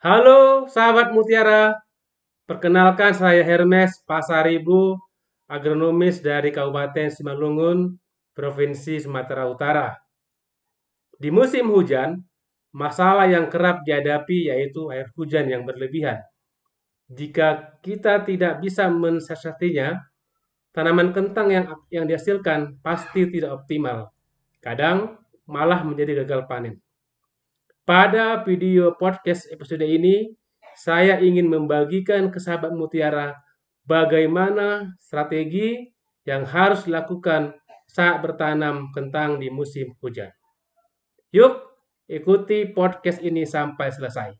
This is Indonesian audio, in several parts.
Halo sahabat Mutiara, perkenalkan saya Hermes Pasaribu, agronomis dari Kabupaten Simalungun, Provinsi Sumatera Utara. Di musim hujan, masalah yang kerap dihadapi yaitu air hujan yang berlebihan. Jika kita tidak bisa mensiasatinya, tanaman kentang yang yang dihasilkan pasti tidak optimal. Kadang malah menjadi gagal panen. Pada video podcast episode ini, saya ingin membagikan ke sahabat Mutiara bagaimana strategi yang harus dilakukan saat bertanam kentang di musim hujan. Yuk, ikuti podcast ini sampai selesai.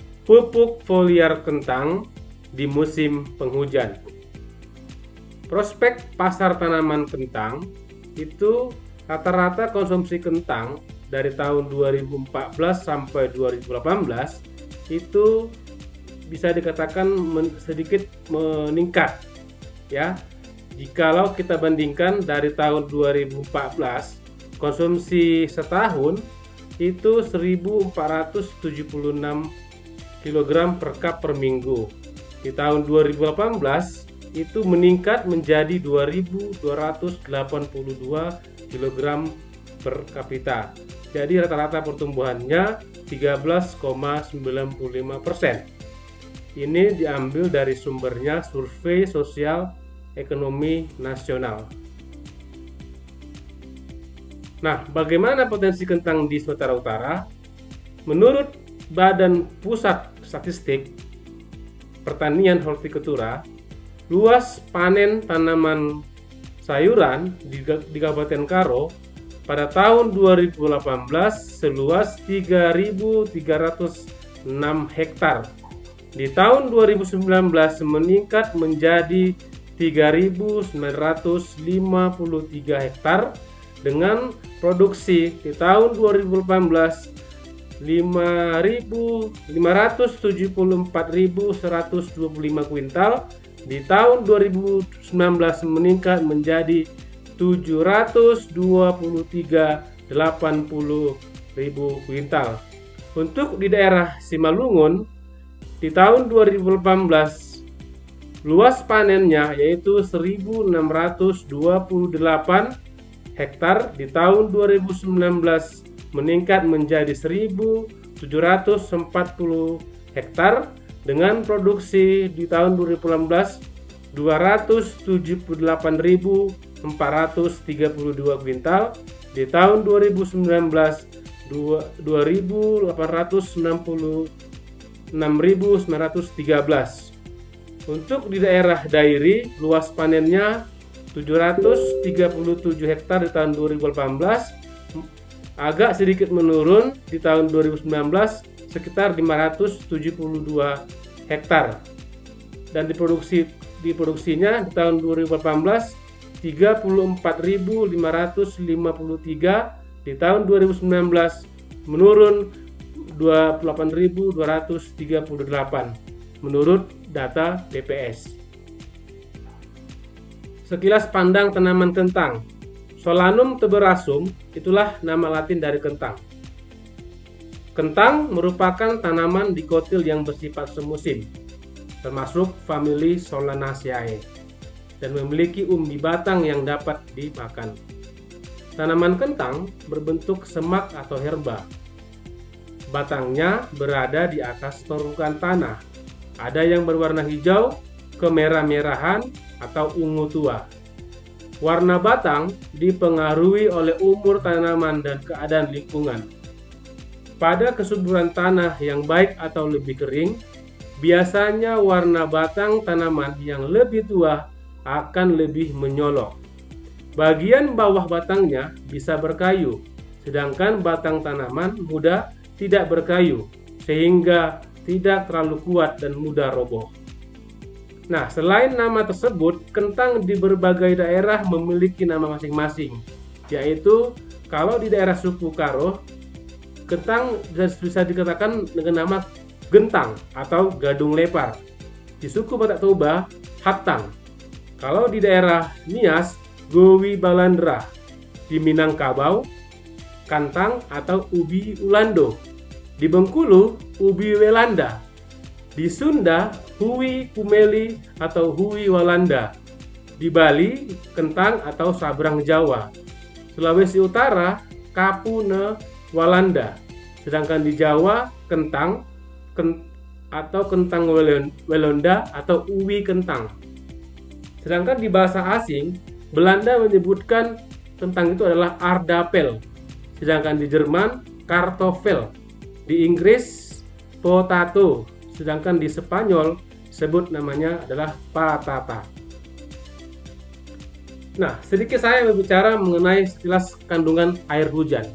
pupuk foliar kentang di musim penghujan. Prospek pasar tanaman kentang itu rata-rata konsumsi kentang dari tahun 2014 sampai 2018 itu bisa dikatakan sedikit meningkat ya. Jikalau kita bandingkan dari tahun 2014 konsumsi setahun itu 1476 kg per cup per minggu. Di tahun 2018 itu meningkat menjadi 2282 kg per kapita. Jadi rata-rata pertumbuhannya 13,95 persen. Ini diambil dari sumbernya Survei Sosial Ekonomi Nasional. Nah, bagaimana potensi kentang di Sumatera Utara? Menurut Badan Pusat Statistik Pertanian Hortikultura, luas panen tanaman sayuran di, di Kabupaten Karo pada tahun 2018 seluas 3.306 hektar. Di tahun 2019 meningkat menjadi 3.953 hektar dengan produksi di tahun 2018 574.125 kuintal di tahun 2019 meningkat menjadi 723.80.000 kuintal. Untuk di daerah Simalungun di tahun 2018 luas panennya yaitu 1628 hektar di tahun 2019 meningkat menjadi 1.740 hektar dengan produksi di tahun 2018 278.432 kuintal di tahun 2019 2.866.913 untuk di daerah Dairi luas panennya 737 hektar di tahun 2018 agak sedikit menurun di tahun 2019 sekitar 572 hektar dan diproduksi diproduksinya di tahun 2018 34.553 di tahun 2019 menurun 28.238 menurut data BPS. Sekilas pandang tanaman kentang Solanum tuberosum itulah nama latin dari kentang. Kentang merupakan tanaman dikotil yang bersifat semusim, termasuk famili Solanaceae, dan memiliki umbi batang yang dapat dimakan. Tanaman kentang berbentuk semak atau herba. Batangnya berada di atas permukaan tanah. Ada yang berwarna hijau, kemerah-merahan, atau ungu tua. Warna batang dipengaruhi oleh umur tanaman dan keadaan lingkungan. Pada kesuburan tanah yang baik atau lebih kering, biasanya warna batang tanaman yang lebih tua akan lebih menyolok. Bagian bawah batangnya bisa berkayu, sedangkan batang tanaman muda tidak berkayu, sehingga tidak terlalu kuat dan mudah roboh. Nah, selain nama tersebut, kentang di berbagai daerah memiliki nama masing-masing, yaitu kalau di daerah suku Karo, kentang bisa dikatakan dengan nama gentang atau gadung lepar. Di suku Batak Toba, hatang. Kalau di daerah Nias, Gowi Balandra, di Minangkabau, Kantang atau Ubi Ulando, di Bengkulu, Ubi Welanda, di Sunda, Hui Kumeli atau Hui Walanda, di Bali, Kentang atau Sabrang Jawa, Sulawesi Utara, Kapune Walanda, sedangkan di Jawa, Kentang kent atau Kentang Welonda atau Uwi Kentang. Sedangkan di bahasa asing, Belanda menyebutkan tentang itu adalah ardapel, sedangkan di Jerman kartoffel, di Inggris potato, sedangkan di Spanyol sebut namanya adalah patata. Nah, sedikit saya berbicara mengenai sekilas kandungan air hujan.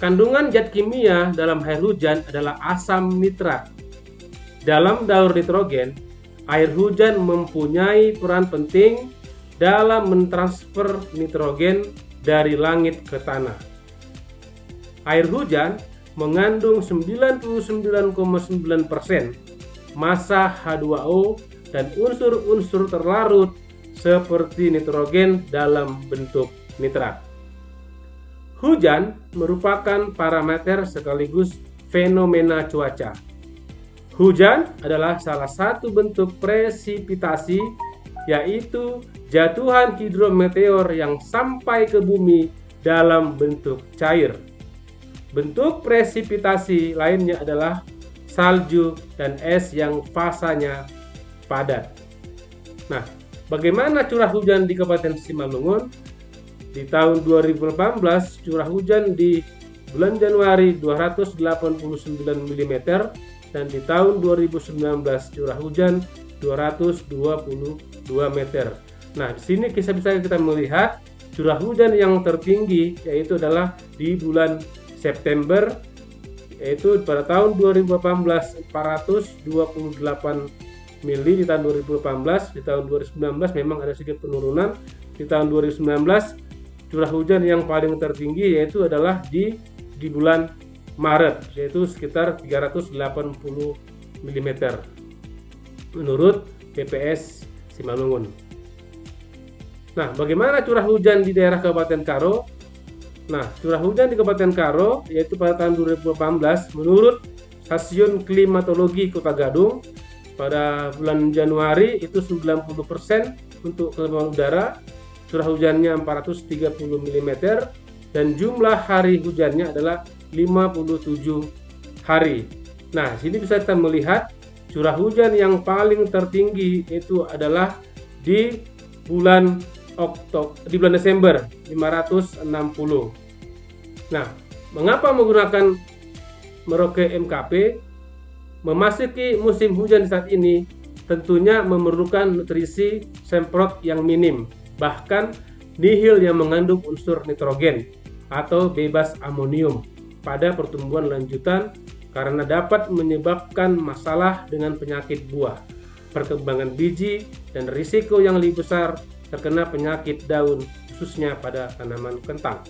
Kandungan zat kimia dalam air hujan adalah asam nitrat. Dalam daur nitrogen, air hujan mempunyai peran penting dalam mentransfer nitrogen dari langit ke tanah. Air hujan mengandung 99,9% massa H2O dan unsur-unsur terlarut seperti nitrogen dalam bentuk nitrat. Hujan merupakan parameter sekaligus fenomena cuaca. Hujan adalah salah satu bentuk presipitasi yaitu jatuhan hidrometeor yang sampai ke bumi dalam bentuk cair. Bentuk presipitasi lainnya adalah salju dan es yang fasanya padat. Nah, bagaimana curah hujan di Kabupaten Simalungun? Di tahun 2018, curah hujan di bulan Januari 289 mm dan di tahun 2019 curah hujan 222 meter. Nah, di sini kita bisa kita melihat curah hujan yang tertinggi yaitu adalah di bulan September yaitu pada tahun 2018 428 mili di tahun 2018 di tahun 2019 memang ada sedikit penurunan di tahun 2019 curah hujan yang paling tertinggi yaitu adalah di di bulan Maret yaitu sekitar 380 mm menurut PPS Simalungun. Nah, bagaimana curah hujan di daerah Kabupaten Karo? Nah, curah hujan di Kabupaten Karo yaitu pada tahun 2018 menurut Stasiun Klimatologi Kota Gadung pada bulan Januari itu 90% untuk kelembaban udara, curah hujannya 430 mm dan jumlah hari hujannya adalah 57 hari. Nah, sini bisa kita melihat curah hujan yang paling tertinggi itu adalah di bulan Oktober di bulan Desember 560. Nah, mengapa menggunakan Merauke MKP? Memasuki musim hujan saat ini tentunya memerlukan nutrisi semprot yang minim, bahkan nihil yang mengandung unsur nitrogen atau bebas amonium pada pertumbuhan lanjutan karena dapat menyebabkan masalah dengan penyakit buah, perkembangan biji, dan risiko yang lebih besar terkena penyakit daun khususnya pada tanaman kentang.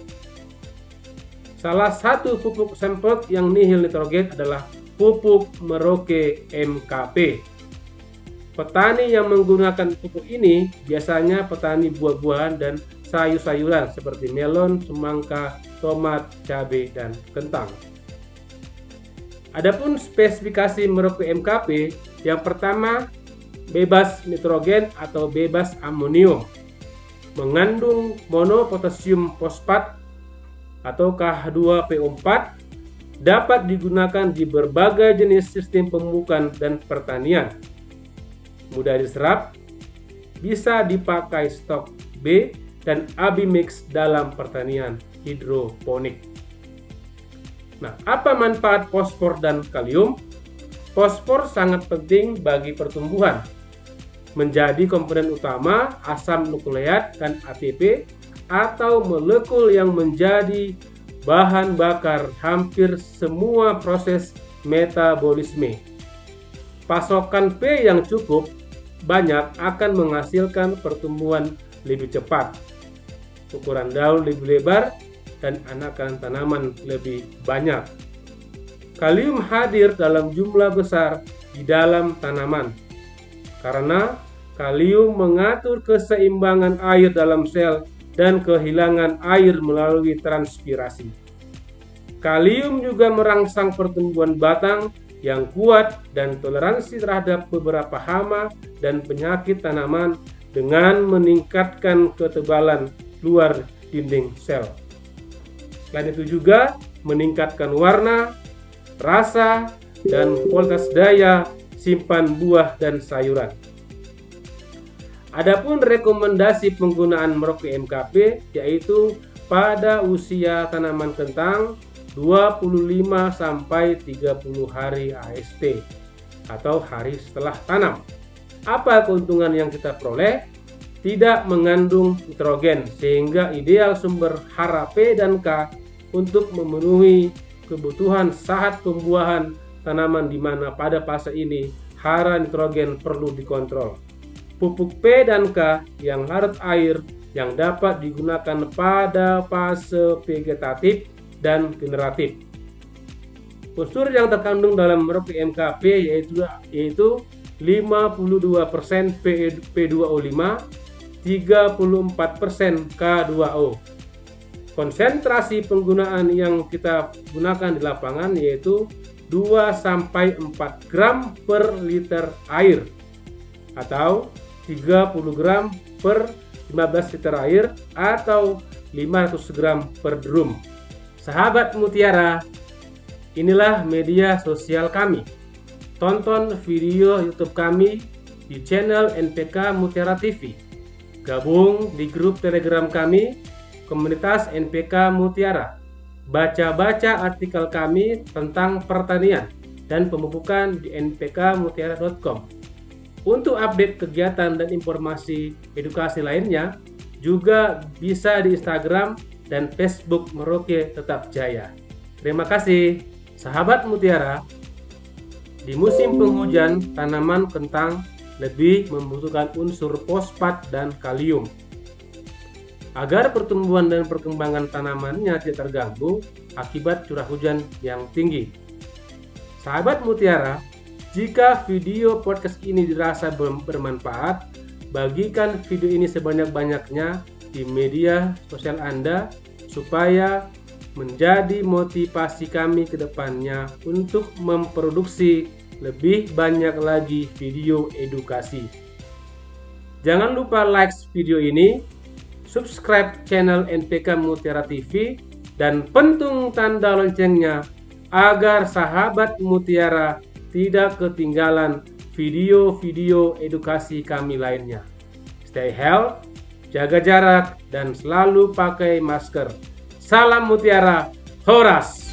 Salah satu pupuk semprot yang nihil nitrogen adalah pupuk Merauke MKP. Petani yang menggunakan pupuk ini biasanya petani buah-buahan dan sayur-sayuran seperti melon, semangka, tomat, cabai, dan kentang. Adapun spesifikasi Merauke MKP, yang pertama bebas nitrogen atau bebas amonium, mengandung monopotasium fosfat atau K2PO4 dapat digunakan di berbagai jenis sistem pemupukan dan pertanian. Mudah diserap, bisa dipakai stok B dan AB mix dalam pertanian hidroponik. Nah, apa manfaat fosfor dan kalium? Fosfor sangat penting bagi pertumbuhan menjadi komponen utama asam nukleat dan ATP atau molekul yang menjadi bahan bakar hampir semua proses metabolisme. Pasokan P yang cukup banyak akan menghasilkan pertumbuhan lebih cepat, ukuran daun lebih lebar, dan anakan tanaman lebih banyak. Kalium hadir dalam jumlah besar di dalam tanaman karena kalium mengatur keseimbangan air dalam sel dan kehilangan air melalui transpirasi. Kalium juga merangsang pertumbuhan batang yang kuat dan toleransi terhadap beberapa hama dan penyakit tanaman dengan meningkatkan ketebalan luar dinding sel. Selain itu juga meningkatkan warna, rasa, dan kualitas daya simpan buah dan sayuran. Adapun rekomendasi penggunaan Merauke MKP yaitu pada usia tanaman kentang 25 sampai 30 hari AST atau hari setelah tanam. Apa keuntungan yang kita peroleh? Tidak mengandung nitrogen sehingga ideal sumber hara P dan K untuk memenuhi kebutuhan saat pembuahan tanaman di mana pada fase ini hara nitrogen perlu dikontrol. Pupuk P dan K yang larut air yang dapat digunakan pada fase vegetatif dan generatif. Unsur yang terkandung dalam Merauke MKP yaitu yaitu 52% P2O5, 34% K2O. Konsentrasi penggunaan yang kita gunakan di lapangan yaitu 2 sampai 4 gram per liter air atau 30 gram per 15 liter air atau 500 gram per drum. Sahabat Mutiara, inilah media sosial kami. Tonton video YouTube kami di channel NPK Mutiara TV. Gabung di grup Telegram kami komunitas NPK Mutiara. Baca-baca artikel kami tentang pertanian dan pemupukan di npkmutiara.com. Untuk update kegiatan dan informasi edukasi lainnya, juga bisa di Instagram dan Facebook Merauke Tetap Jaya. Terima kasih, sahabat Mutiara. Di musim penghujan, tanaman kentang lebih membutuhkan unsur fosfat dan kalium agar pertumbuhan dan perkembangan tanamannya tidak terganggu akibat curah hujan yang tinggi. Sahabat Mutiara, jika video podcast ini dirasa bermanfaat, bagikan video ini sebanyak-banyaknya di media sosial Anda supaya menjadi motivasi kami ke depannya untuk memproduksi lebih banyak lagi video edukasi. Jangan lupa like video ini subscribe channel NPK Mutiara TV, dan pentung tanda loncengnya agar sahabat Mutiara tidak ketinggalan video-video edukasi kami lainnya. Stay healthy, jaga jarak, dan selalu pakai masker. Salam Mutiara, Horas!